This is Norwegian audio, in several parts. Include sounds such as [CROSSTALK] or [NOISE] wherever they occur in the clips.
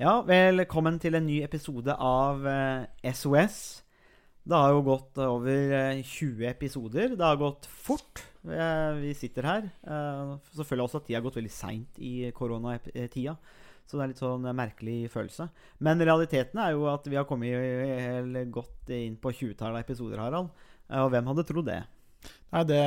Ja, velkommen til en ny episode av eh, SOS. Det har jo gått over eh, 20 episoder. Det har gått fort. Eh, vi sitter her. Eh, så føler også at tida har gått veldig seint i koronatida. Så det er litt sånn eh, merkelig følelse. Men realiteten er jo at vi har kommet godt inn på 20-tallet episoder, Harald. Eh, og hvem hadde trodd det? Nei, det,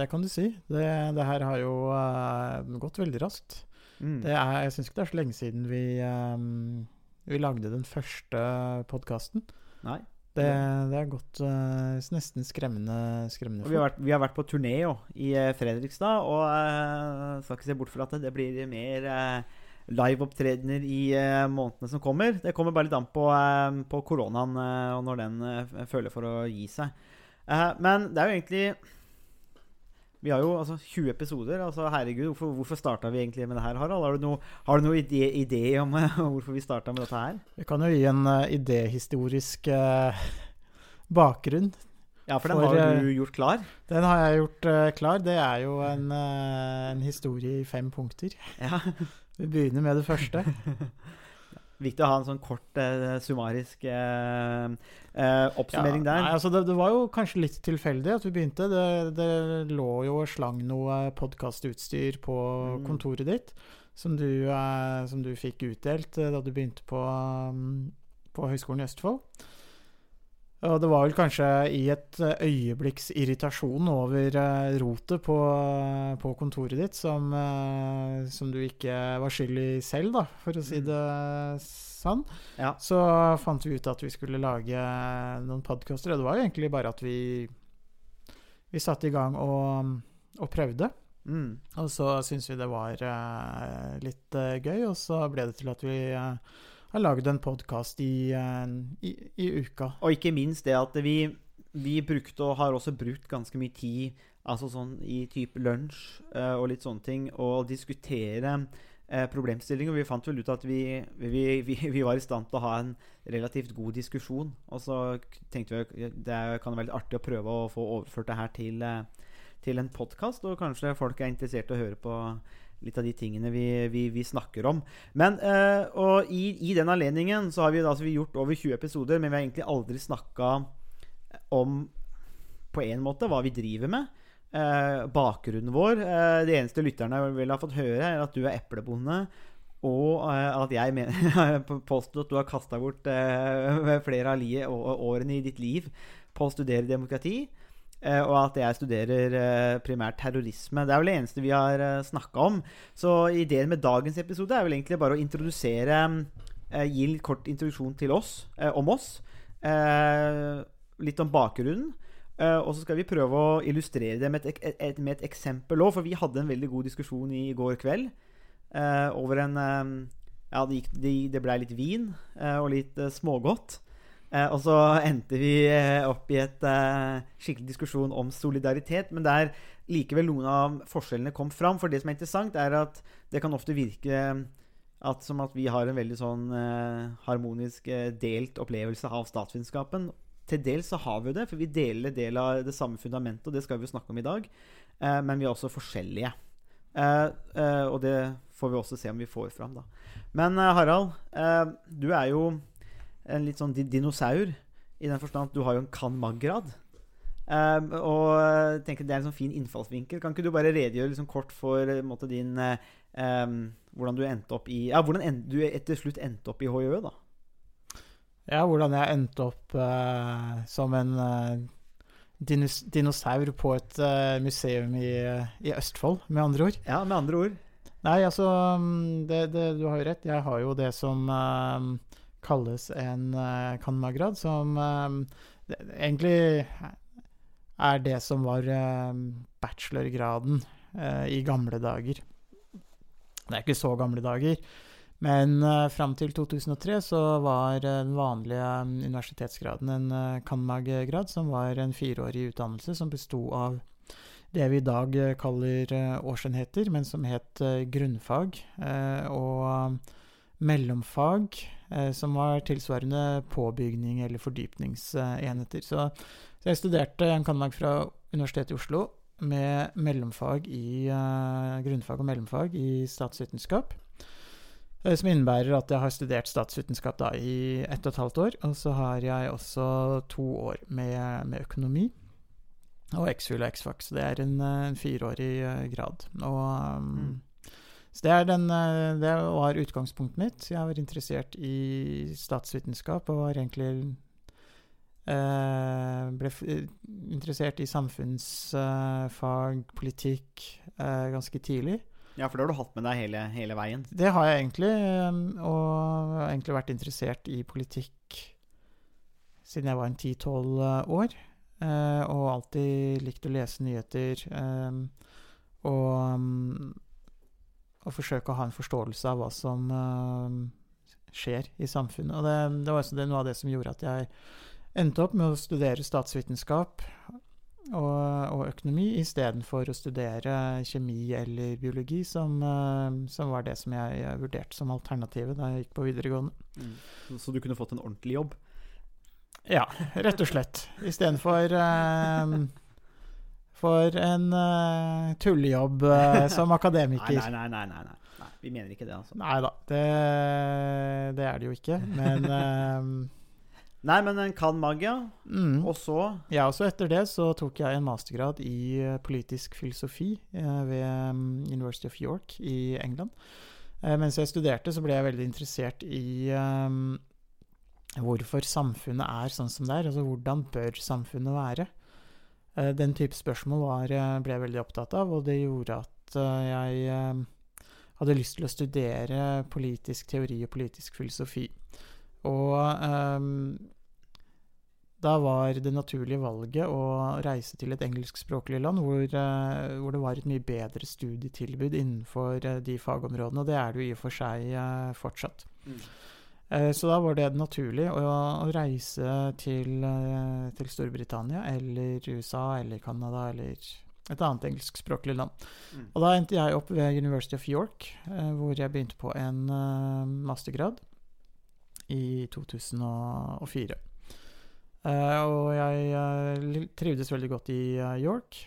det kan du si. Det, det her har jo uh, gått veldig raskt. Mm. Det er, jeg syns ikke det er så lenge siden vi, um, vi lagde den første podkasten. Nei. Det, det er gått uh, nesten skremmende, skremmende Og vi har vært, vi har vært på turné jo, i eh, Fredrikstad, og uh, skal ikke se bort fra at det blir mer uh, liveopptredener i uh, månedene som kommer. Det kommer bare litt an på, uh, på koronaen uh, og når den eh, føler for å gi seg. Eh, men det er jo egentlig Vi har jo altså 20 episoder. altså Herregud, hvorfor, hvorfor starta vi egentlig med det her, Harald? Har du noen har du noe idé, idé om uh, [LAUGHS] hvorfor vi starta med dette her? Vi kan jo gi en uh, idéhistorisk uh, bakgrunn. Ja, for den For, har du gjort klar. Den har jeg gjort klar. Det er jo en, en historie i fem punkter. Ja. Vi begynner med det første. [LAUGHS] Viktig å ha en sånn kort, eh, summarisk eh, eh, oppsummering Ja, der. Nei, altså det, det var jo kanskje litt tilfeldig at vi begynte. Det, det lå jo og slang noe podkastutstyr på Mm. kontoret ditt som du, eh, som du fikk utdelt eh, da du begynte på, um, på Høgskolen i Østfold. Og det var vel kanskje i et eh, øyeblikks irritasjon over eh, rotet på, på kontoret ditt som, eh, som du ikke var skyld i selv, da, for å si Mm. det sann. Ja. Så fant vi ut at vi skulle lage noen podkaster, og det var jo egentlig bare at vi Vi satte i gang og, og prøvde. Mm. Og så syntes vi det var eh, litt eh, gøy, og så ble det til at vi eh, har laget en podkast i, eh, i, i uka. Og ikke minst det at vi, vi brukte, og har også brukt ganske mye tid altså sånn i type lunsj eh, og litt sånne ting, og diskutere eh, problemstillinger. Vi fant vel ut at vi, vi, vi, vi var i stand til å ha en relativt god diskusjon. Og så tenkte vi det er- kan være litt artig å prøve å få overført det her til, til en podkast, og kanskje folk er interessert i å høre på litt av de tingene vi, vi, vi snakker om. Men, eh, og i, i den anledningen så har vi, altså, vi gjort over 20 episoder, men vi har egentlig aldri snakka om på en måte hva vi driver med. Eh, bakgrunnen vår. Eh, det eneste lytterne vil ha fått høre, er at du er eplebonde. Og eh, at jeg mener, [LAUGHS] påstår at du har kasta bort eh, [LAUGHS] flere av årene i ditt liv på å studere demokrati. Eh, og at jeg studerer eh, primært terrorisme. Det er vel det eneste vi har uh, snakka om. Så ideen med dagens episode er vel egentlig bare å introdusere eh, Gi litt kort introduksjon til oss, eh, om oss. Eh, litt om bakgrunnen. Eh, og så skal vi prøve å illustrere det med et, et, med et eksempel òg, for vi hadde en veldig god diskusjon i går kveld eh, over en eh, Ja, det, gikk, det, det blei litt vin eh, og litt eh, smågodt. Eh, og så endte vi eh, opp i et eh, skikkelig diskusjon om solidaritet. Men der likevel noen av forskjellene kom fram. For det som er interessant, er at det kan ofte virke at, som at vi har en veldig sånn harmonisk delt opplevelse av statsvitenskapen. Til dels så har vi jo det, for vi deler del av det samme fundamentet, og det skal vi jo snakke om i dag. Men vi er også forskjellige. Og det får vi også se om vi får fram, da. Men Harald, du er jo en litt sånn dinosaur i den forstand at du har jo en kan mag-grad. Um, og tenker Det er en sånn fin innfallsvinkel. Kan ikke du bare redegjøre liksom kort for eh, måte, din eh, um, Hvordan du endte opp i Ja, hvordan end, du etter slutt endte opp i HJØ, da? Ja, hvordan jeg endte opp uh, som en uh, dinos dinosaur på et uh, museum i, i Østfold, med andre ord. Ja, med andre ord. Nei, altså mm, det, det, Du har jo rett. Jeg har jo det som eh, kalles en uh, kanmagrad, som eh, det, egentlig er det som var eh, bachelorgraden i gamle dager. Det er ikke så gamle dager. Men uh, fram til 2003 så var den vanlige universitetsgraden en uh, Kanmag-grad, som var en fireårig utdannelse som besto av det vi i dag uh, kaller uh, årsenheter, men som het grunnfag, og mellomfag, som var tilsvarende påbygning eller fordypningsenheter. Så, så jeg studerte en Kanmag fra Universitetet i Oslo med mellomfag i uh, grunnfag og mellomfag i statsvitenskap. Eh, Som innebærer at jeg har studert statsvitenskap da i ett og et halvt år. Og så har jeg også to år med, med økonomi og X-Fuel og X-Fac. Så det er en, eh, en fireårig eh, grad. Og um, Mm. Så det, er den, eh, det var utgangspunktet mitt. Jeg var interessert i statsvitenskap og var egentlig eh, Ble f interessert i samfunnsfag, politikk, eh, ganske tidlig. Ja, for det har du hatt med deg hele, hele veien. Det har jeg egentlig, um, og har egentlig vært interessert i politikk siden jeg var en 10-12 år. eh, og alltid likt å lese nyheter. um, og forsøke å ha en forståelse av hva som um, skjer i samfunnet. Og det, det var også det, noe av det som gjorde at jeg endte opp med å studere statsvitenskap og, og økonomi istedenfor å studere kjemi eller biologi, som, eh, som var det som jeg jeg, vurderte som alternativet da jeg gikk på videregående. Så, så du kunne fått en ordentlig jobb. Ja, rett og slett. Istedenfor uh, for en uh, tullejobb uh, [LAUGHS] som akademiker. nei, nei, nei, nei, nei. nei. Vi mener ikke det, altså. Nei da, det, det er det jo ikke. Men uh, [LAUGHS] Nei, men en kan magia, mm. og så Ja, og så etter det så tok jeg en mastergrad i eh, politisk filosofi ved mm, University of York i England. Mens jeg studerte, så ble jeg veldig interessert i eh, hvorfor samfunnet er sånn som det er. Altså hvordan bør samfunnet være? Eh, den type spørsmål var, eh, ble jeg veldig opptatt av, og det gjorde at eh, jeg hadde lyst til å studere politisk teori og politisk filosofi. Og um, da var det naturlige valget å reise til et engelskspråklig land hvor, hvor det var et mye bedre studietilbud innenfor de fagområdene, og det er det jo i og for seg fortsatt. Mm. Eh, så da var det naturlig å, å reise til, eh, til Storbritannia eller USA eller Canada eller et annet engelskspråklig land. Mm. Og da endte jeg opp ved University of York, eh, hvor jeg begynte på en mastergrad i 2004. Eh, og jeg trivdes veldig godt i York,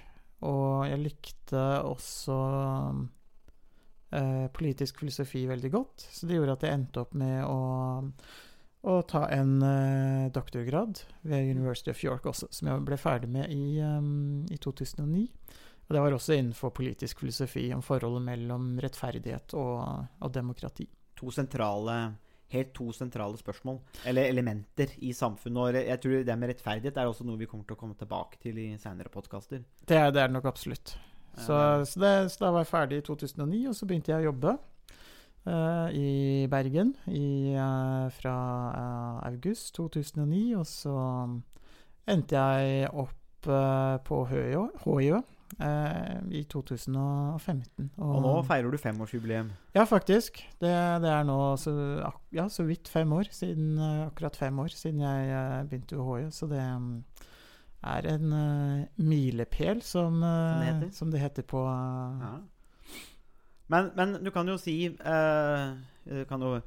og jeg likte også politisk filosofi veldig godt, så det gjorde at jeg endte opp med å, å ta en eh, doktorgrad ved University of York også, som jeg ble ferdig med i, eh, i 2009. Og det var også innenfor politisk filosofi om forholdet mellom rettferdighet og, og demokrati. To sentrale Helt to sentrale spørsmål, eller elementer, i samfunnet. Og jeg tror det med rettferdighet er også noe vi kommer til å komme tilbake til i senere podkaster. Det det er det nok absolutt. Så, så, det, så da var jeg ferdig i 2009, og så begynte jeg å jobbe uh, i Bergen i, uh, fra uh, august 2009. Og så endte jeg opp på Høyø, eh, i 2015. Og nå feirer du femårsjubileum. Ja, faktisk. Det, det er nå så, ja, så vidt fem år siden, akkurat fem år siden jeg begynte ved HiO. Så det er en uh, milepæl, som, uh, Som det heter. som det heter på uh, Ja. Men, men du kan jo si Du kan jo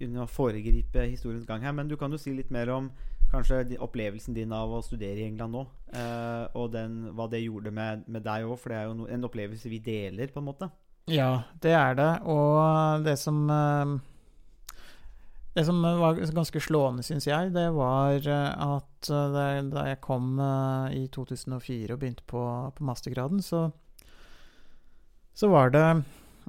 uten å foregripe historiens gang her, men du kan jo si litt mer om kanskje opplevelsen din av å studere i England nå. og den, hva det gjorde med, med deg òg, for det er jo no, en opplevelse vi deler, på en måte. Ja, det er det. Og det som Det som var ganske slående, syns jeg, det var eh, at eh, da jeg- kom eh, i 2004 og begynte på, på mastergraden, så så var det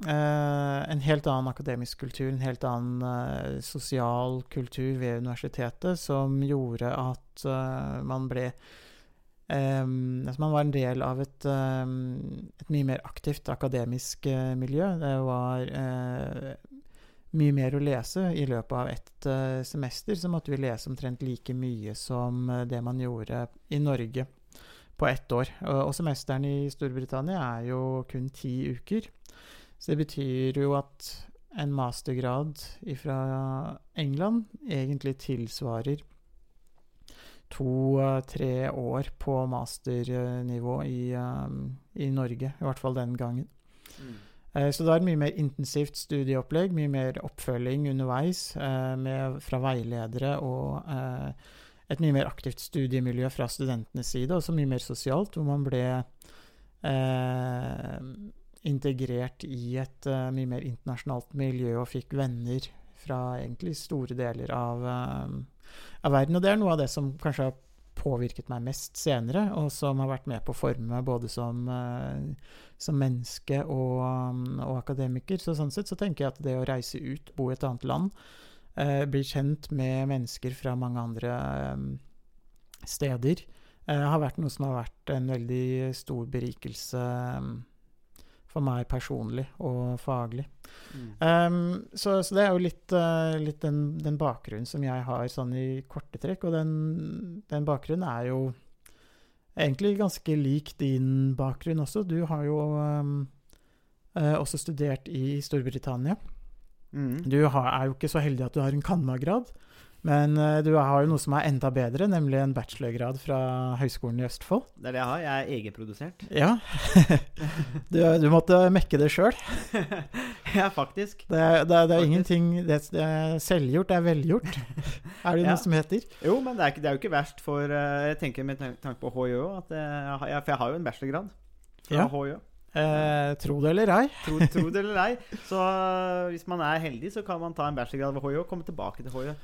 eh, en helt annen akademisk kultur, en helt annen eh, sosial kultur ved universitetet, som gjorde at eh, man ble Um, altså man var en del av et, um, et mye mer aktivt akademisk uh, miljø. Det var mye mer å lese. I løpet av ett eh, semester så måtte vi lese omtrent like mye som eh, det man gjorde i Norge på ett år. Og, semesteren i Storbritannia er jo kun ti uker. Så det betyr jo at en mastergrad fra England egentlig tilsvarer to-tre år på masternivå i, i Norge, i hvert fall den gangen. Eh, så det er et mye mer intensivt studieopplegg, mye mer oppfølging underveis eh, med, fra veiledere og eh, et mye mer aktivt studiemiljø fra studentenes side, også mye mer sosialt, hvor man ble eh, integrert i et eh, mye mer internasjonalt miljø og fikk venner fra egentlig store deler av, eh, av, verden. Og det er noe av det som kanskje har påvirket meg mest senere, og som har vært med på å forme meg både som, uh, som menneske og, um, og, akademiker. Så sånn sett så tenker jeg at det å reise ut, bo i et annet land, bli kjent med mennesker fra mange andre um, steder, har vært noe som har vært en veldig stor berikelse um, for meg personlig og faglig. Mm. Um, så, så, det er jo litt, uh, litt den, den, bakgrunnen som jeg har sånn i korte trekk. Og den, den, bakgrunnen er jo egentlig ganske lik din bakgrunn også. Du har jo um, uh, også studert i Storbritannia. Mm. Du har, er jo ikke så heldig at du har en Canma-grad. Men uh, du har jo noe som er enda bedre, nemlig en bachelorgrad fra Høgskolen i Østfold. Det er det jeg har. Jeg er egenprodusert. Ja. [LAUGHS] du, du, måtte mekke det sjøl. [LAUGHS] ja, faktisk. Det det er, det er ingenting det, det, er selvgjort, det er velgjort. er det [LAUGHS] ja. noe som heter? Jo, men det er, det er jo ikke verst for uh, Jeg tenker med tanke på HiØ at jeg, For jeg har jo en bachelorgrad fra ja. HiØ. Eh, tro det eller ei. Tro, tro, det eller ei. Så hvis man er heldig, så kan man ta en bachelorgrad ved HJ og komme tilbake til HiØ.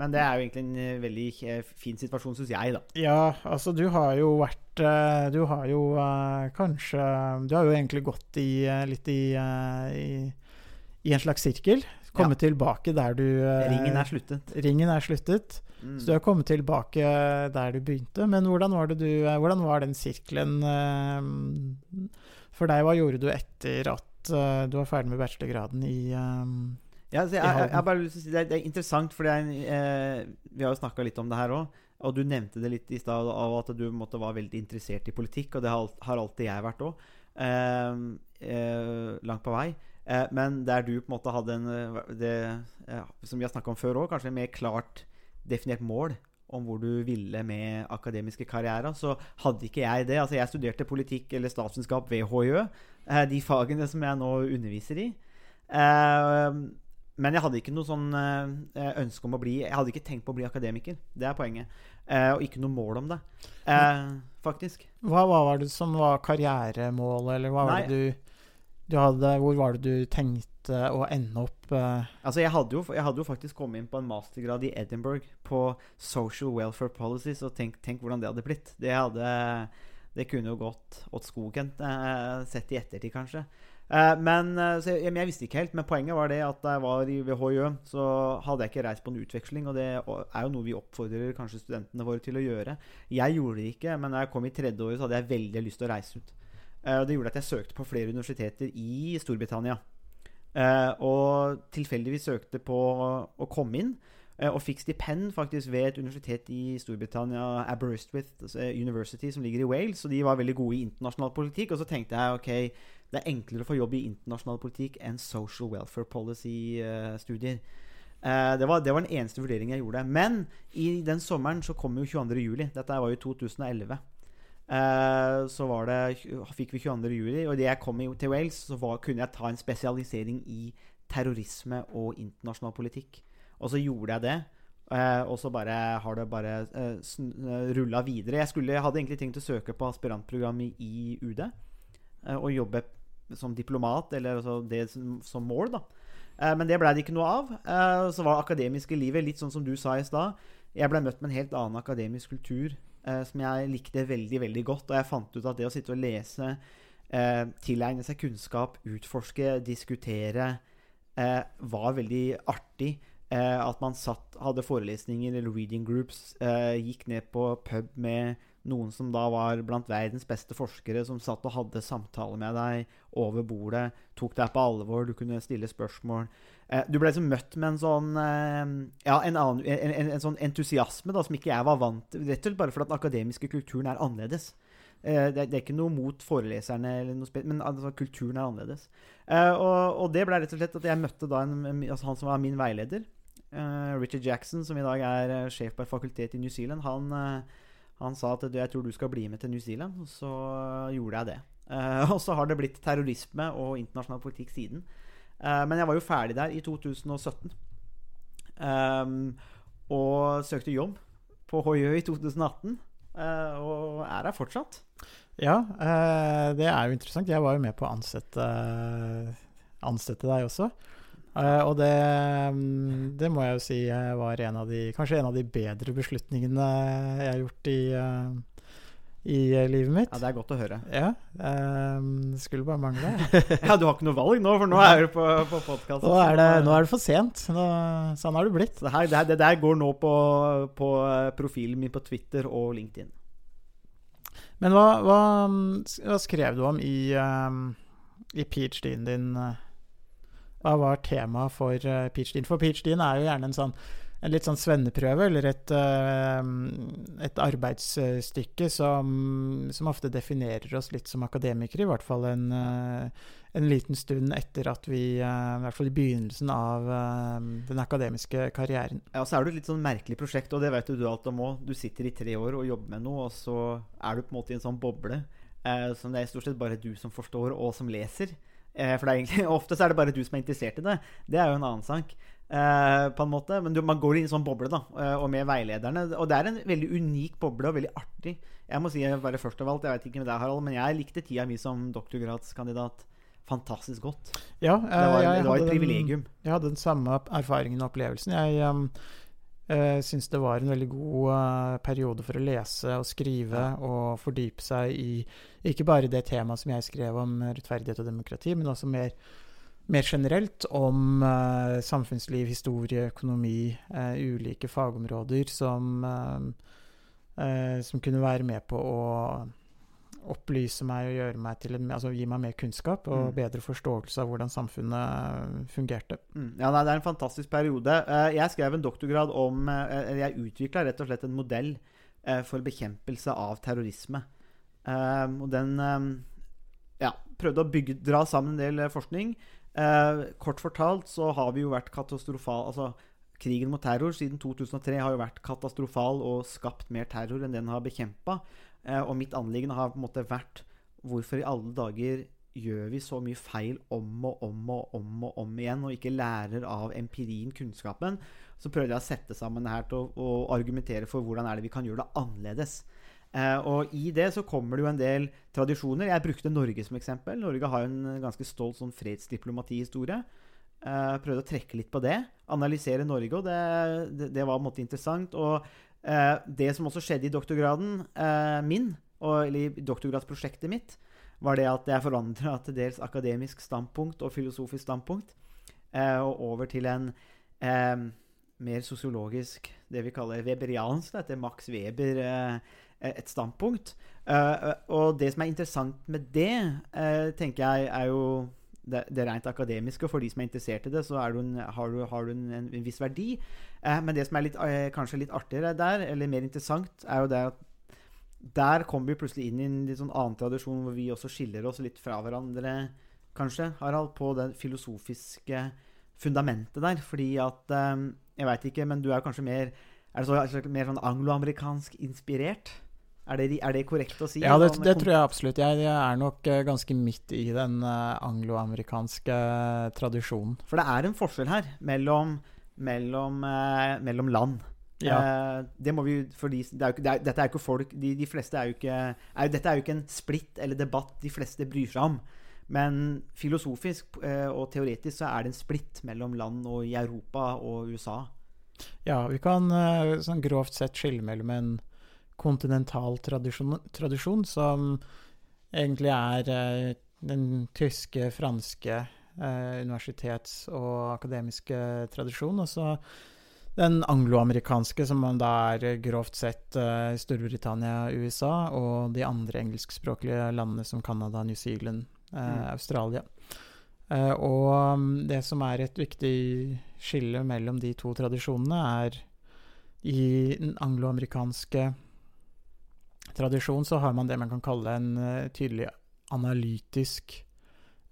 Men det er jo egentlig en eh, veldig eh, fin situasjon, syns jeg, da. Ja, altså du har jo vært eh, Du har jo kanskje Du har jo egentlig gått i, litt i, i, i en slags sirkel. Kommet ja. tilbake der du Ringen er sluttet. Ringen er sluttet. Mm. Så du har kommet tilbake der du begynte. Men hvordan var, du, hvordan var den sirkelen for deg? Hva gjorde du etter at du var ferdig med bachelorgraden i ja, jeg, jeg, jeg, bare lyst til å si det, det er interessant, for eh, vi har jo snakka litt om det her òg. Og du nevnte det litt i stad, av at du måtte være veldig interessert i politikk. Og det har, har alltid jeg vært òg. Eh, eh, langt på vei. Eh, men der du på en måte hadde en eh, det, Som vi har snakka om før òg, kanskje en mer klart definert mål om hvor du ville med akademiske karrierer, så hadde ikke jeg det. Altså, jeg studerte politikk eller statsvitenskap ved HiØ, eh, de fagene som jeg nå underviser i. Uh, men jeg hadde ikke noe sånn uh, ønske om å bli Jeg hadde ikke tenkt på å bli akademiker. Det er poenget. Uh, og ikke noe mål om det, faktisk. Hva, hva, var det som var karrieremålet, eller hva var det du, du, hadde Hvor var det du tenkte å ende opp? Altså, jeg hadde, jo, jeg hadde, jo, faktisk kommet inn på en mastergrad i Edinburgh på Social Welfare Policies, og tenk, tenk hvordan det hadde blitt. Det, hadde, det kunne jo gått åt skogen, sett i ettertid, kanskje. Uh, men, uh, jeg, jeg, visste ikke helt. Men poenget var det at jeg var i, ved så hadde jeg ikke reist på en utveksling. Og det er jo noe vi oppfordrer kanskje studentene våre til å gjøre. Jeg gjorde det ikke, men da jeg kom i tredje året, så hadde jeg veldig lyst til å reise ut. Uh, og det gjorde at jeg søkte på flere universiteter i Storbritannia. og tilfeldigvis søkte på å komme inn. og fikk stipend faktisk ved et universitet i Storbritannia, Aberystwyth University, som ligger i Wales. Og de var veldig gode i internasjonal politikk. Og så tenkte jeg ok det er enklere å få jobb i internasjonal politikk enn social welfare policy-studier. Uh, det, var, det, var, den eneste vurderingen jeg gjorde. Men i den sommeren så kom jo 22. juli. Dette var jo 2011. Uh, eh, så det, fikk vi 22. juli, og da jeg kom til Wales, så var, kunne jeg ta en spesialisering i terrorisme og internasjonal politikk. Og så gjorde jeg det. Og så bare har det bare rulla videre. Jeg, skulle, jeg hadde egentlig tenkt å søke på aspirantprogrammet i UD og jobbe som diplomat, eller altså det som, som, mål, da. Eh, men det blei det ikke noe av. Eh, så var det akademiske livet litt sånn som du sa i stad. Jeg blei møtt med en helt annen akademisk kultur eh, som jeg likte veldig, veldig godt. Og jeg fant ut at det å sitte og lese, eh, tilegne seg kunnskap, utforske, diskutere, eh, var veldig artig. Eh, at man satt, hadde forelesninger eller reading groups, gikk ned på pub med noen som da var blant verdens beste forskere, som satt og hadde samtaler med deg over bordet, tok deg på alvor, du kunne stille spørsmål. Eh, du ble liksom møtt med en sånn eh, Ja, en, annen, en, en, en, sånn entusiasme da, som ikke jeg var vant til, rett og slett bare fordi den akademiske kulturen er annerledes. Eh, det, det, er ikke noe mot foreleserne, noe men altså, kulturen er annerledes. Eh, og, og, det ble rett og slett at jeg møtte da altså han som var min veileder, eh, Richard Jackson, som i dag er eh, sjef på et fakultet i New Zealand. han han sa at jeg tror du skal bli med til New Zealand, og så gjorde jeg det. Uh, [LAUGHS] og så har det blitt terrorisme og internasjonal politikk siden. Uh, men jeg var jo ferdig der i 2017. Um, eh, og søkte jobb på Hoiø i 2018. Uh, og er her fortsatt. Ja, eh, det er jo interessant. Jeg var jo med på å ansette, ansette deg også. Eh, og det, mm, det må jeg jo si var en av de, kanskje en av de bedre beslutningene jeg har gjort i, uh, i livet mitt. Ja, Det er godt å høre. Ja, eh, Det skulle bare mangle. [LAUGHS] ja, Du har ikke noe valg nå, for nå er du på, på podkast. Nå, det- nå er det for sent. Nå, sånn har det blitt. Det, her, det, det der går nå på, på profilen min på Twitter og LinkedIn. Men hva, hva, hva skrev du om i, i PhD-en din? eh? Hva var temaet for uh, PhD-en? For PhD-en er jo gjerne en sånn en litt sånn svenneprøve, eller et, uh, et arbeidsstykke som, som ofte definerer oss litt som akademikere, i hvert fall en, uh, en liten stund etter at vi eh, I hvert fall i begynnelsen av eh, den akademiske karrieren. Ja, så er det et litt sånn merkelig prosjekt, og det vet du alt om òg. Du sitter i tre år og jobber med noe, og så er du på en måte i en sånn boble eh, som det er stort sett bare du som forstår, og som leser. Eh, for det er egentlig, [LAUGHS] ofte så er det bare du som er interessert i det. Det er jo en annen sak. Eh, på en måte, Men du, man går inn i en sånn boble, da, eh, og med veilederne. Og det er en veldig unik boble, og veldig artig. Jeg må si bare først av alt, jeg vet ikke med deg, Harald, men jeg likte tida mi som doktorgradskandidat fantastisk godt. Ja, Det var, jeg det var et et den- privilegium. Jeg hadde den samme erfaringen og opplevelsen. Jeg um, uh, syns det var en veldig god uh, periode for å lese og skrive og fordype seg i ikke bare det temaet som jeg skrev om rettferdighet og demokrati, men også mer, mer generelt om uh, samfunnsliv, historie, økonomi, uh, ulike fagområder som, eh, eh, som kunne være med på å opplyse meg og gjøre meg til en, altså gi meg mer kunnskap og Mm. bedre forståelse av hvordan samfunnet fungerte. Mm. Ja, nei, Det er en fantastisk periode. Eh, Jeg skrev en doktorgrad om eh, Jeg utvikla rett og slett en modell eh, for bekjempelse av terrorisme. Og den ja, prøvde å bygge, dra sammen en del forskning. Kort fortalt så har vi jo vært katastrofale Altså krigen mot terror siden 2003 har jo vært katastrofal og skapt mer terror enn den har bekjempa. Og mitt anliggende har på en måte vært hvorfor i alle dager gjør vi så mye feil om og om og om og om igjen, og ikke lærer av empirien, kunnskapen, så prøvde jeg å sette sammen her til å, å argumentere for hvordan er det vi kan gjøre det annerledes. Eh, og i det så kommer det jo en del tradisjoner. Jeg brukte Norge som eksempel. Norge har jo en ganske stolt sånn fredsdiplomatihistorie. Eh, prøvde å trekke litt på det. Analysere Norge, og det, det, det var på en måte interessant. Og uh, det som også skjedde i doktorgraden uh, min, og, eller i doktorgradsprosjektet mitt, var det at jeg forandra til dels akademisk standpunkt og filosofisk standpunkt, og over til en mer sosiologisk, det vi kaller weberiansk, etter Max Weber, et standpunkt. Og det som er interessant med det, tenker jeg, er jo det, det rent akademiske. Og for de som er interessert i det, så du en, har du, har du en, en, en viss verdi. Eh, men det som er litt, eh, kanskje litt artigere der, eller mer interessant, er jo det at der kommer vi plutselig inn i en litt sånn annen tradisjon hvor vi også skiller oss litt fra hverandre, kanskje, Harald, på det filosofiske fundamentet der. Fordi at eh, Jeg veit ikke, men du er kanskje mer Er det så, mer sånn angloamerikansk inspirert? Er det, er det, korrekt å si? Ja, det, det tror jeg absolutt. Jeg, jeg er nok eh, ganske midt i den eh, angloamerikanske tradisjonen. For det er en forskjell her mellom, mellom, eh, mellom land. Ja. Eh, det må vi det er jo er, Dette er jo ikke folk de, de fleste er jo ikke er, Dette er jo ikke en splitt eller debatt de fleste bryr seg om. Men filosofisk eh, og teoretisk så er det en splitt mellom land og i Europa og USA. Ja, vi kan eh, sånn grovt sett skille mellom en kontinental tradisjon, tradisjon som egentlig er eh, den tyske, franske eh, universitets- og akademiske tradisjonen. og så den angloamerikanske, som da er grovt sett eh, Storbritannia, USA, og de andre engelskspråklige landene som Canada, New Zealand, eh, Mm. Australia. Eh, og um, det som er et viktig skille mellom de to tradisjonene, er i den angloamerikanske tradisjonen så har man det man kan kalle en uh, tydelig analytisk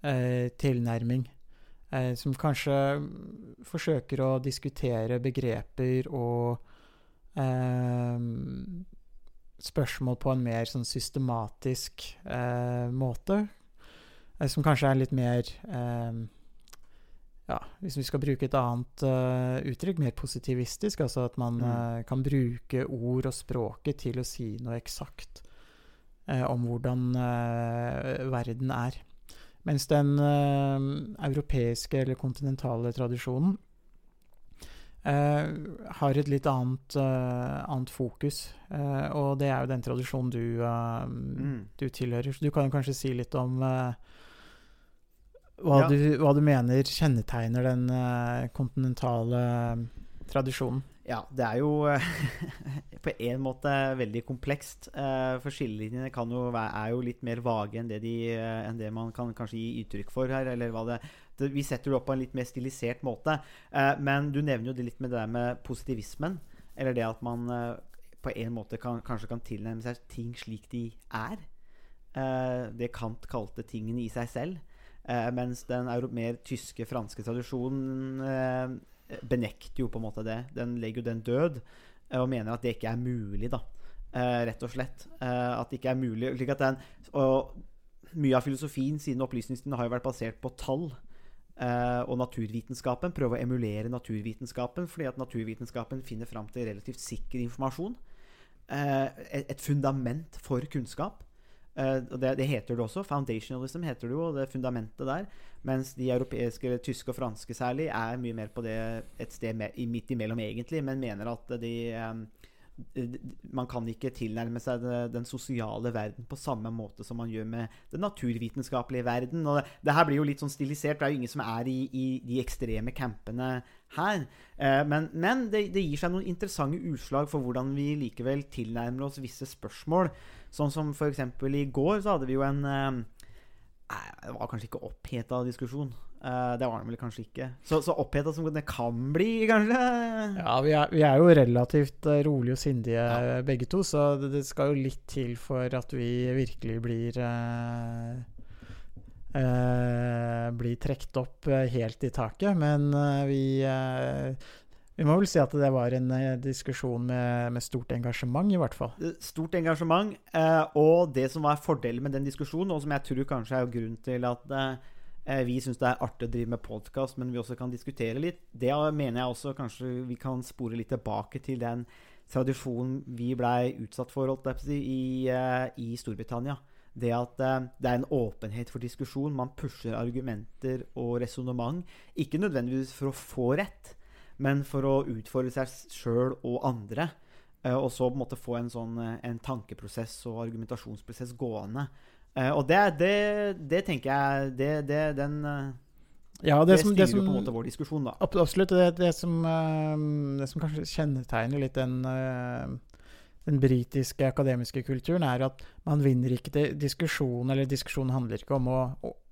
uh, tilnærming. Uh, som kanskje forsøker å diskutere begreper og spørsmål på en mer sånn systematisk måte. Som kanskje er litt mer ja, hvis vi skal bruke et annet uh, uttrykk, mer positivistisk, altså at man Mm. uh, kan bruke ord og språket til å si noe eksakt. uh, om hvordan verden er. Mens den europeiske eller kontinentale tradisjonen har et litt annet, annet fokus. Og det er jo den tradisjonen du, Mm. du tilhører. Så du kan kanskje si litt om eh, hva, Ja. du, hva du mener kjennetegner den eh, kontinentale tradisjonen. Ja, det er jo eh, [LAUGHS] på en måte veldig komplekst. eh, For skillelinjene er jo litt mer vage enn det, de, eh, enn det man kan kanskje gi uttrykk for her. Eller hva det, vi setter det opp på en litt mer stilisert måte. Eh, Men du nevner jo det litt med det der med positivismen. Eller det at man eh, på en måte kan, kanskje kan tilnærme seg ting slik de er. Eh, Det Kant kalte tingene i seg selv. Eh, mens den mer tyske, franske tradisjonen eh, benekter jo på en måte det. Den legger jo den død eh, og mener at det ikke er mulig, da. Eh, rett og slett. Eh, at det ikke er mulig. Slik at den, og mye av filosofien siden opplysningstiden har jo vært basert på tall. eh, og naturvitenskapen. Prøve å emulere naturvitenskapen, fordi at naturvitenskapen finner fram til relativt sikker informasjon. Et fundament for kunnskap. Eh, og det, det heter det også. Foundationalism heter det jo, det fundamentet der. Mens de europeiske, eller tyske og franske særlig, er mye mer på det et sted midt imellom, egentlig, men mener at de eh, Man kan ikke tilnærme seg den sosiale verden på samme måte som man gjør med den naturvitenskapelige verden. Og det, her blir jo litt sånn stilisert. Det er jo ingen som er i, i de ekstreme campene her. Eh, men men det, det gir seg noen interessante utslag for hvordan vi likevel tilnærmer oss visse spørsmål. Sånn som f.eks. i går så hadde vi jo en eh, Det var kanskje ikke oppheta diskusjon. Eh, det var den vel kanskje ikke. Så, så oppheta som det kan bli, kanskje. Ja, vi er, vi er jo relativt rolig rolige og sindige Ja. begge to, så det, det skal jo litt til for at vi virkelig blir eh, eh, Blir trukket opp eh, helt i taket. Men eh, vi eh, Vi må vel si at det var en eh, diskusjon med, med stort engasjement, i hvert fall. Stort engasjement. Eh, og det som var fordelen med den diskusjonen, og som jeg tror kanskje er grunnen til at eh, vi syns det er artig å drive med podkast, men vi også kan diskutere litt, det mener jeg også kanskje vi kan spore litt tilbake til den tradisjonen vi blei utsatt for i, eh, i Storbritannia. Det at eh, det er en åpenhet for diskusjon. Man pusher argumenter og resonnement. Ikke nødvendigvis for å få rett, men for å utfordre seg sjøl og andre. Eh, og så på en måte få en sånn eh, en tankeprosess og argumentasjonsprosess gående. Eh, og det, det, det tenker jeg Det, det den Ja, Det, som, styrer det som på en måte vår diskusjon, da. Absolutt. Det, det, som, det som kanskje kjennetegner litt den, den britiske akademiske kulturen, er at man vinner ikke til diskusjon, eller diskusjonen handler ikke om å,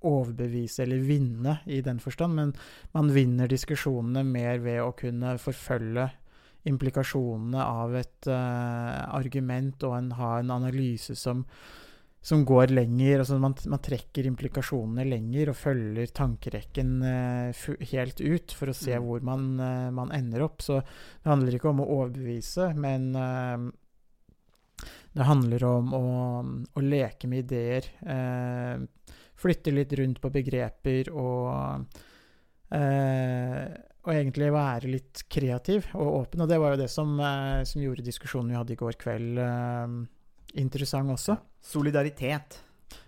overbevise eller vinne i den forstand, men man vinner diskusjonene mer ved å kunne forfølge implikasjonene av et uh, argument og en, ha en analyse som som går lenger. altså man, man trekker implikasjonene lenger og følger tankerekken uh, helt ut for å se Mm. hvor man, uh, man ender opp. Så det handler ikke om å overbevise, men det handler om å, å leke med ideer. Eh, flytte litt rundt på begreper og eh, og egentlig være litt kreativ og åpen. Og det var jo det som, eh, som gjorde diskusjonen vi hadde i går kveld, eh, interessant også. Solidaritet.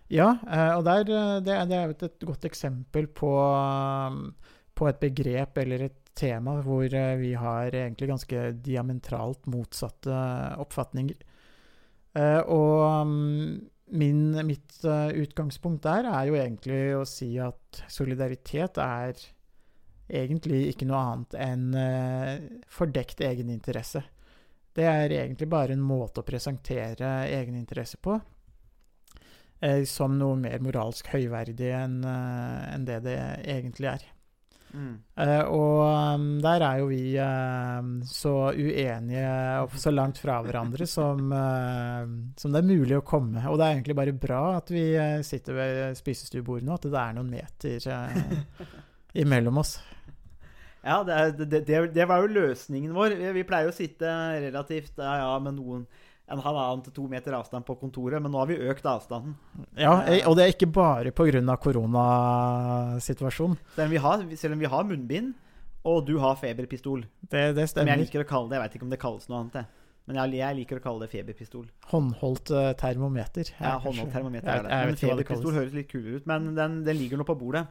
Ja, eh, og der, eh, det, det er jo et, godt eksempel på, på et begrep eller et tema hvor vi har egentlig ganske diametralt motsatte oppfatninger. Eh, og um, min, mitt eh, utgangspunkt der er jo egentlig å si at solidaritet er egentlig ikke noe annet enn eh, fordekt egeninteresse. Det er egentlig bare en måte å presentere egeninteresse på som noe mer moralsk høyverdig enn det det egentlig er. Eh, og um, der er jo vi uh, så uenige og så langt fra hverandre som, uh, [LAUGHS] som det er mulig å komme. Og det er egentlig bare bra at vi eh, sitter ved spisestuebordet nå, at det er noen meter imellom oss. [LAUGHS] Ja, det, det, det, det var jo løsningen vår. Vi, vi pleier å sitte relativt ja, ja, med noen en halvannen til to meter avstand på kontoret, men nå har vi økt avstanden. Ja, eh, og det er ikke bare pga. koronasituasjonen. Selv om, vi har, selv om vi har munnbind, og du har feberpistol. Det, det Men jeg liker å kalle det. Jeg veit ikke om det kalles noe annet. jeg. Men jeg, jeg liker å kalle det feberpistol. Håndholdt uh, termometer. Ja, håndholdt termometer er det. Men feberpistol høres litt kulere ut. Men den, den ligger nå på bordet.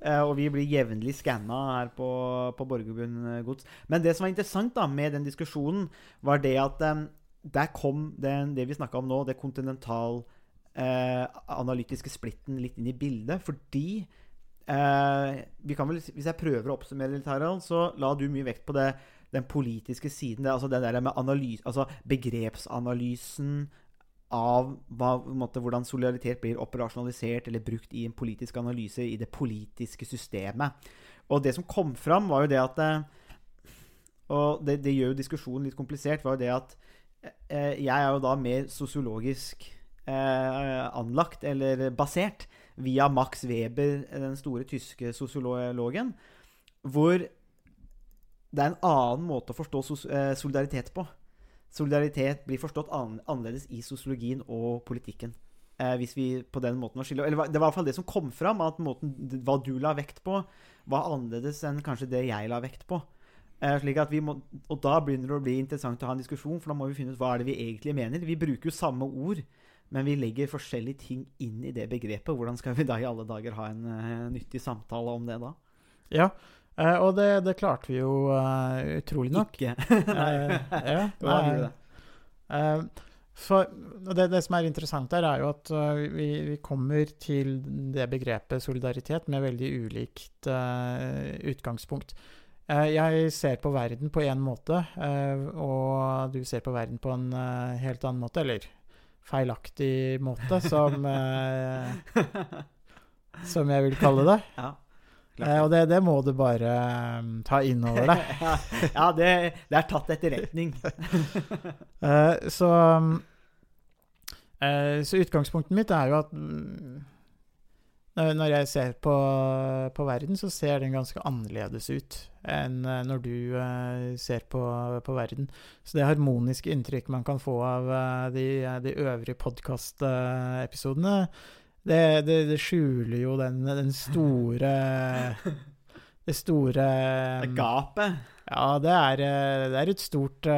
Uh, og vi blir jevnlig skanna her på, på Borgerbund gods. Men det som var interessant da med den diskusjonen, var det at der kom den, det vi snakka om nå, det kontinental-analytiske analytiske splitten litt inn i bildet. Fordi vi kan vel, Hvis jeg prøver å oppsummere litt, Harald, så la du mye vekt på det den politiske siden. Det, altså den der med analyse, altså begrepsanalysen av hva, måte, hvordan solidaritet blir operasjonalisert eller brukt i en politisk analyse i det politiske systemet. Og det som kom fram, var jo det at eh, Og det, det gjør jo diskusjonen litt komplisert. var jo det at eh, Jeg er jo da mer sosiologisk eh, anlagt, eller basert, via Max Weber, den store tyske sosiologen, hvor det er en annen måte å forstå eh, solidaritet på. Solidaritet blir forstått annerledes i sosiologien og politikken. Eh, hvis vi på den måten skiller Eller det var i hvert fall det som kom fram, at måten, hva du la vekt på, var annerledes enn kanskje det jeg la vekt på. Eh, slik at vi må, og da begynner det å bli interessant å ha en diskusjon, for da må vi finne ut hva er det vi egentlig mener. Vi bruker jo samme ord, men vi legger forskjellige ting inn i det begrepet. Hvordan skal vi da i alle dager ha en uh, nyttig samtale om det da? Ja, Uh, og det, det, klarte vi jo uh, utrolig nok. Ikke. [LAUGHS] ja, nei, for det, det, som er interessant der, er jo at vi, vi, kommer til det begrepet solidaritet med veldig ulikt utgangspunkt. Jeg ser på verden på én måte, og du ser på verden på en helt annen måte. Eller feilaktig måte, som [LAUGHS] Som jeg vil kalle det. Ja. Eh, og det, det, må du bare um, ta inn over deg. [LAUGHS] ja, det, det, er tatt etterretning. [LAUGHS] eh, så, eh, så utgangspunktet mitt er jo at um, når jeg ser på, på, verden, så ser den ganske annerledes ut enn uh, når du uh, ser på, på, verden. Så det harmoniske inntrykk man kan få av uh, de, de øvrige podkastepisodene, det, det, det, skjuler jo den, den store [LAUGHS] Det store Det gapet? Ja, det er, eh, det er et stort,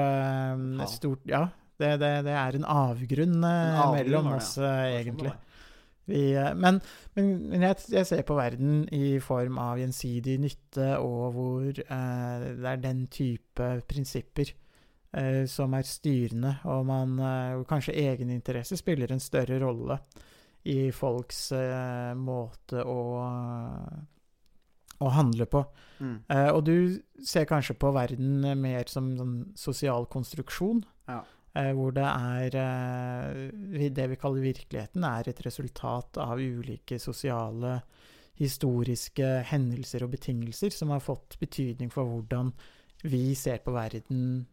stort Ja, det, det, er en avgrunn, en avgrunn mellom oss, ja. egentlig. Vi, men, men, men jeg, jeg, ser på verden i form av gjensidig nytte, og hvor det er den type prinsipper som er styrende, og man, kanskje egeninteresse spiller en større rolle i folks eh, måte å, å handle på. Mm. Eh, og du ser kanskje på verden mer som en sosial konstruksjon. Ja. Eh, hvor det er eh, Det vi kaller virkeligheten, er et resultat av ulike sosiale, historiske hendelser og betingelser som har fått betydning for hvordan vi ser på verden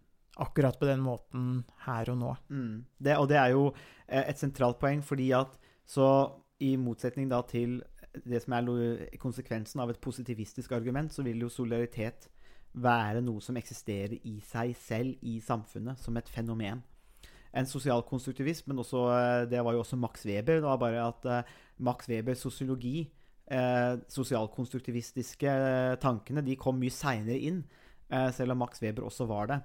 akkurat på den måten her og nå. Mm. Det, og det er jo eh, et sentralt poeng, fordi at så i motsetning da til det som er konsekvensen av et positivistisk argument, så vil jo solidaritet være noe som eksisterer i seg selv i samfunnet, som et fenomen. En sosialkonstruktivisme, men også, eh, det var jo også Max Weber. Det var bare at uh, Max Webers sosiologi, eh, sosialkonstruktivistiske uh, tankene, de kom mye seinere inn, selv om Max Weber også var det.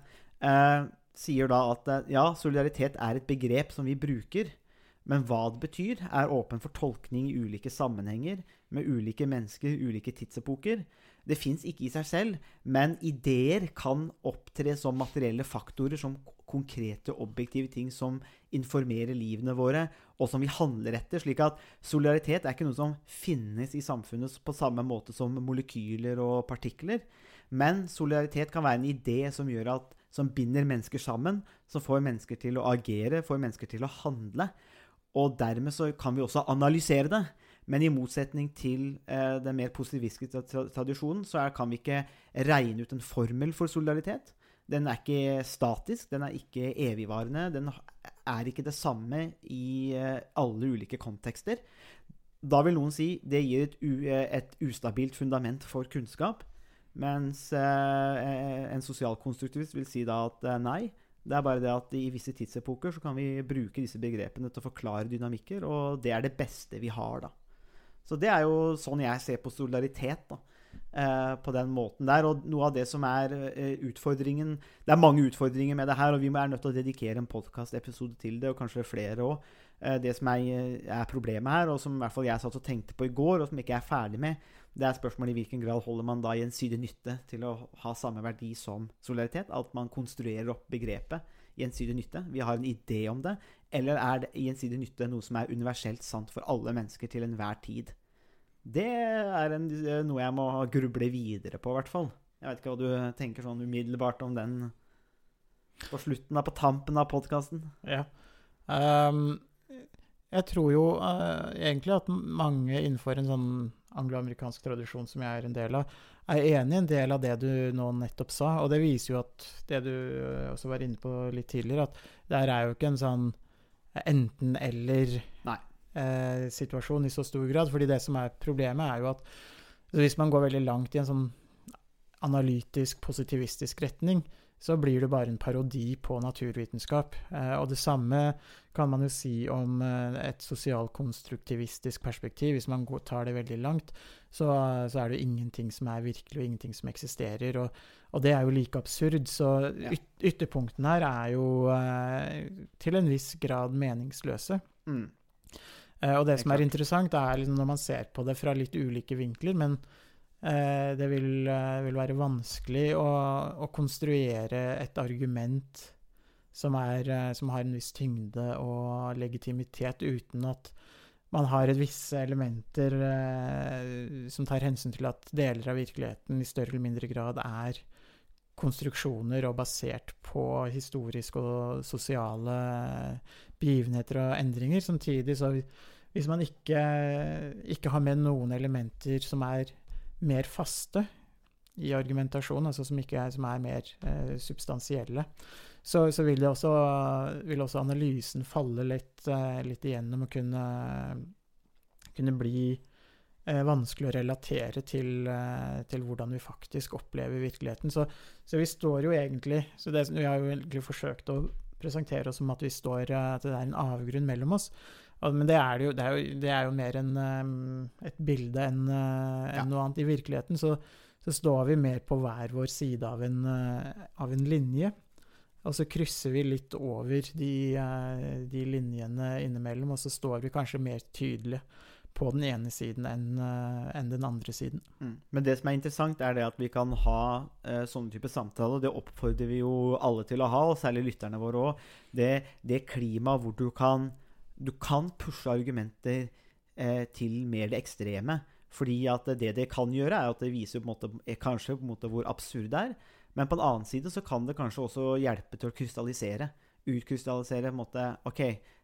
sier da at ja, solidaritet er et begrep som vi bruker, men hva det betyr, er åpen for tolkning i ulike sammenhenger, med ulike mennesker, ulike tidsepoker. Det fins ikke i seg selv, men ideer kan opptre som materielle faktorer, som konkrete, objektive ting som informerer livene våre, og som vi handler etter. slik at solidaritet er ikke noe som finnes i samfunnet på samme måte som molekyler og partikler. Men solidaritet kan være en idé som, at, som binder mennesker sammen, som får mennesker til å agere, får mennesker til å handle. Og dermed kan vi også analysere det. Men i motsetning til eh, den mer positivistiske tradisjonen, så er, kan vi ikke regne ut en formel for solidaritet. Den er ikke statisk, den er ikke evigvarende. Den er ikke det samme i eh, alle ulike kontekster. Da vil noen si det gir et, u, et ustabilt fundament for kunnskap. Mens eh, en sosialkonstruktivist vil si da at eh, nei, det er bare det at i visse tidsepoker så kan vi bruke disse begrepene til å forklare dynamikker, og det er det beste vi har, da. Så det er jo sånn jeg ser på solidaritet, da. eh, på den måten der. Og noe av det som er eh, utfordringen Det er mange utfordringer med det her, og vi er nødt til å dedikere en podkastepisode til det, og kanskje flere òg. Eh, det som er, problemet her, og som i hvert fall jeg satt og tenkte på i går, og som ikke er ferdig med, det er spørsmålet i hvilken grad holder man da gjensidig nytte til å ha samme verdi som solidaritet? At man konstruerer opp begrepet gjensidig nytte. Vi har en idé om det. Eller er gjensidig nytte noe som er universelt sant for alle mennesker til enhver tid? Det er en, noe jeg må gruble videre på, i hvert fall. Jeg vet ikke hva du tenker sånn umiddelbart om den på slutten, av, på tampen av podkasten? Ja. Um, jeg tror jo uh, egentlig at mange innenfor en sånn angloamerikansk tradisjon som jeg er en del av, er enig i en del av det du nå nettopp sa. Og det viser jo at det du også var inne på litt tidligere, at det her er jo ikke en sånn enten-eller-situasjon eh, i så stor grad. fordi det som er problemet, er jo at hvis man går veldig langt i en sånn analytisk, positivistisk retning, så blir det bare en parodi på naturvitenskap. Eh, og det samme kan man jo si om eh, et sosialkonstruktivistisk perspektiv. Hvis man går, tar det veldig langt, så, så, er det jo ingenting som er virkelig, og ingenting som eksisterer. Og, og det er jo like absurd. Så yt, ytterpunktene her er jo eh, til en viss grad meningsløse. Mm. Eh, og det, det som er interessant, er liksom når man ser på det fra litt ulike vinkler, men Eh, det vil, eh, vil, være vanskelig å, å, konstruere et argument som, er, eh, som, har en viss tyngde og legitimitet, uten at man har visse elementer eh, som tar hensyn til at deler av virkeligheten i større eller mindre grad er konstruksjoner og basert på historiske og sosiale begivenheter og endringer. Samtidig så hvis man ikke, ikke har med noen elementer som er mer faste i argumentasjon, altså som, er, som er mer eh, substansielle, så, så vil, også, vil, også, analysen falle litt, eh, litt igjennom og kunne, kunne bli eh, vanskelig å relatere til, eh, til, hvordan vi faktisk opplever virkeligheten. Så, så, vi står jo egentlig så det, Vi har jo egentlig forsøkt å presentere oss som at vi står, eh, at det er en avgrunn mellom oss. Men det er, jo, det, er jo, det er jo, mer en, et bilde enn en ja. noe annet. I virkeligheten så, så, står vi mer på hver vår side av en, av en, linje. Og så krysser vi litt over de, de, linjene innimellom, og så står vi kanskje mer tydelig på den ene siden enn en den andre siden. Mm. Men det som er interessant, er det at vi kan ha eh, sånne typer samtaler. Det oppfordrer vi jo alle til å ha, og særlig lytterne våre òg. Det, det klimaet hvor du kan du kan pushe argumenter eh, til mer det ekstreme. Fordi at det det kan gjøre, er at det viser på måte, eh, kanskje på en måte hvor absurd det er. Men på en annen side så kan det kanskje også hjelpe til å krystallisere. Utkrystallisere på en måte OK,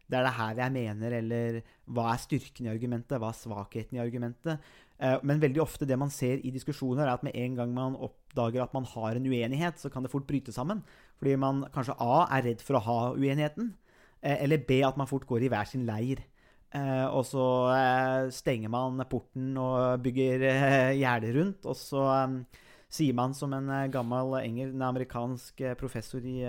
det er det her jeg mener, eller hva er styrken i argumentet? Hva er svakheten i argumentet? Eh, men veldig ofte det man ser i diskusjoner, er at med en gang man oppdager at man har en uenighet, så kan det fort bryte sammen. Fordi man kanskje A er redd for å ha uenigheten. Eh, eller B at man fort går i hver sin leir. Eh, og så eh, stenger man porten og bygger gjerde rundt. Og så sier man som en gammel engel, en amerikansk professor i,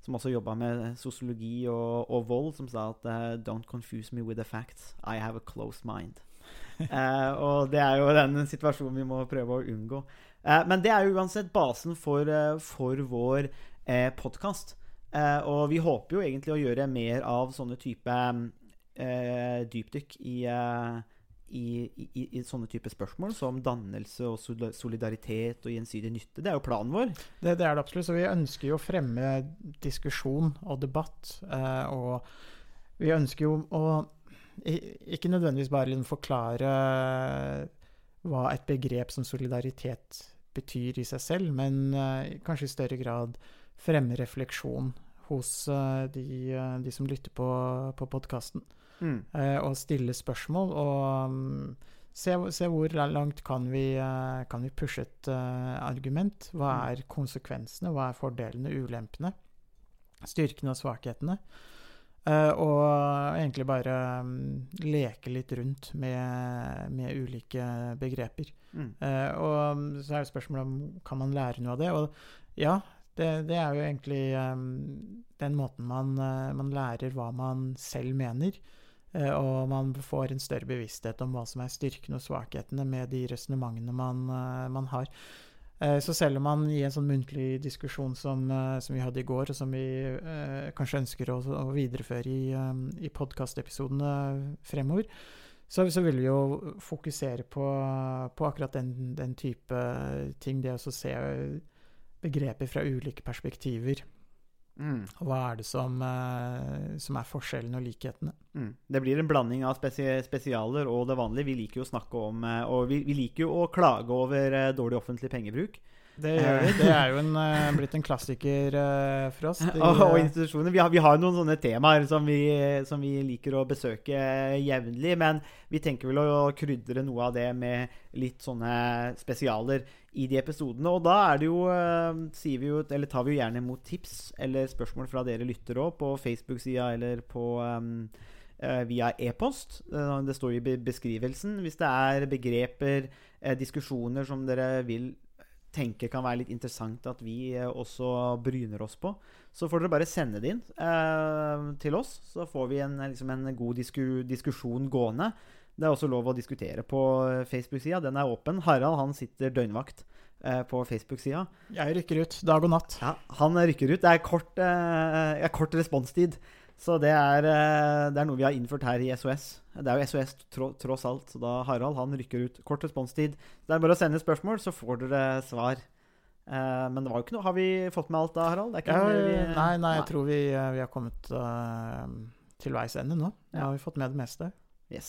som også jobba med sosiologi og, og, vold, som sa at Don't confuse me with the facts. I have a close mind. [LAUGHS] eh, og det er jo den situasjonen vi må prøve å unngå. Eh, men det er jo uansett basen for, for vår eh, podkast. Uh, og vi håper jo egentlig å gjøre mer av sånne type uh, dypdykk i, uh, i, i, i, sånne type spørsmål som dannelse og solidaritet og gjensidig nytte. Det er jo planen vår. Det, det er det absolutt. Så vi ønsker jo å fremme diskusjon og debatt. og vi ønsker jo å ikke nødvendigvis bare liksom forklare hva et begrep som solidaritet betyr i seg selv, men kanskje i større grad fremme refleksjon hos uh, de, uh, de, som lytter på, på podkasten. Mm. Uh, og stille spørsmål og um, se, se, hvor langt kan vi, kan vi pushe et argument. Hva mm. er konsekvensene? Hva er fordelene, ulempene? Styrkene og svakhetene? og egentlig bare um, leke litt rundt med, med ulike begreper. Mm. og um, så er det spørsmålet om kan man lære noe av det. Og ja, det, det, er jo egentlig um, den måten man, uh, man, lærer hva man selv mener. Eh, og man får en større bevissthet om hva som er styrkene og svakhetene med de resonnementene man, eh, man har. Eh, så selv om man i en sånn muntlig diskusjon som, eh, som vi hadde i går, og som vi eh, kanskje ønsker å, å videreføre i, eh, i podkastepisodene fremover, så, så vil vi jo fokusere på, på akkurat den, den type ting. Det å se begreper fra ulike perspektiver. Mm. Og hva er det som, eh, som er forskjellene og likhetene? Mm. Det blir en blanding av spesi spesialer og det vanlige. Vi liker jo å snakke om eh, Og vi, vi liker jo å klage over eh, dårlig offentlig pengebruk. Det gjør vi. Det er jo en, eh, blitt en klassiker eh, for oss. De, og, [LAUGHS] og eh, institusjoner. Vi har, vi har noen sånne temaer som vi, som vi liker å besøke jevnlig. Men vi tenker vel å krydre noe av det med litt sånne spesialer i de episodene. Og da er det jo, sier vi jo, eller tar vi jo gjerne imot tips eller spørsmål fra dere lyttere òg, på Facebook-sida eller på um, via e-post. Det står i beskrivelsen. Hvis det er begreper, diskusjoner som dere vil tenke kan være litt interessant at vi eh, også bryner oss på, så får dere bare sende det inn eh, til oss. Så får vi en, liksom en god disku, diskusjon gående. Det er også lov å diskutere på eh, Facebook-sida. Den er åpen. Harald han sitter døgnvakt eh, på Facebook-sida. Jeg rykker ut dag og natt. Ja, han rykker ut. Det er kort, eh, kort responstid. Så det er, eh, det er noe vi har innført her i SOS. Det er jo SOS tross alt. Så da Harald han rykker ut. Kort responstid. Det er bare å sende spørsmål, så får dere svar. Eh, men det var jo ikke noe Har vi fått med alt da, Harald? Ja, vi, nei, nei, jeg tror vi, eh, vi har kommet uh, til veis ende nå. Ja. Ja, vi har fått med det meste. Yes.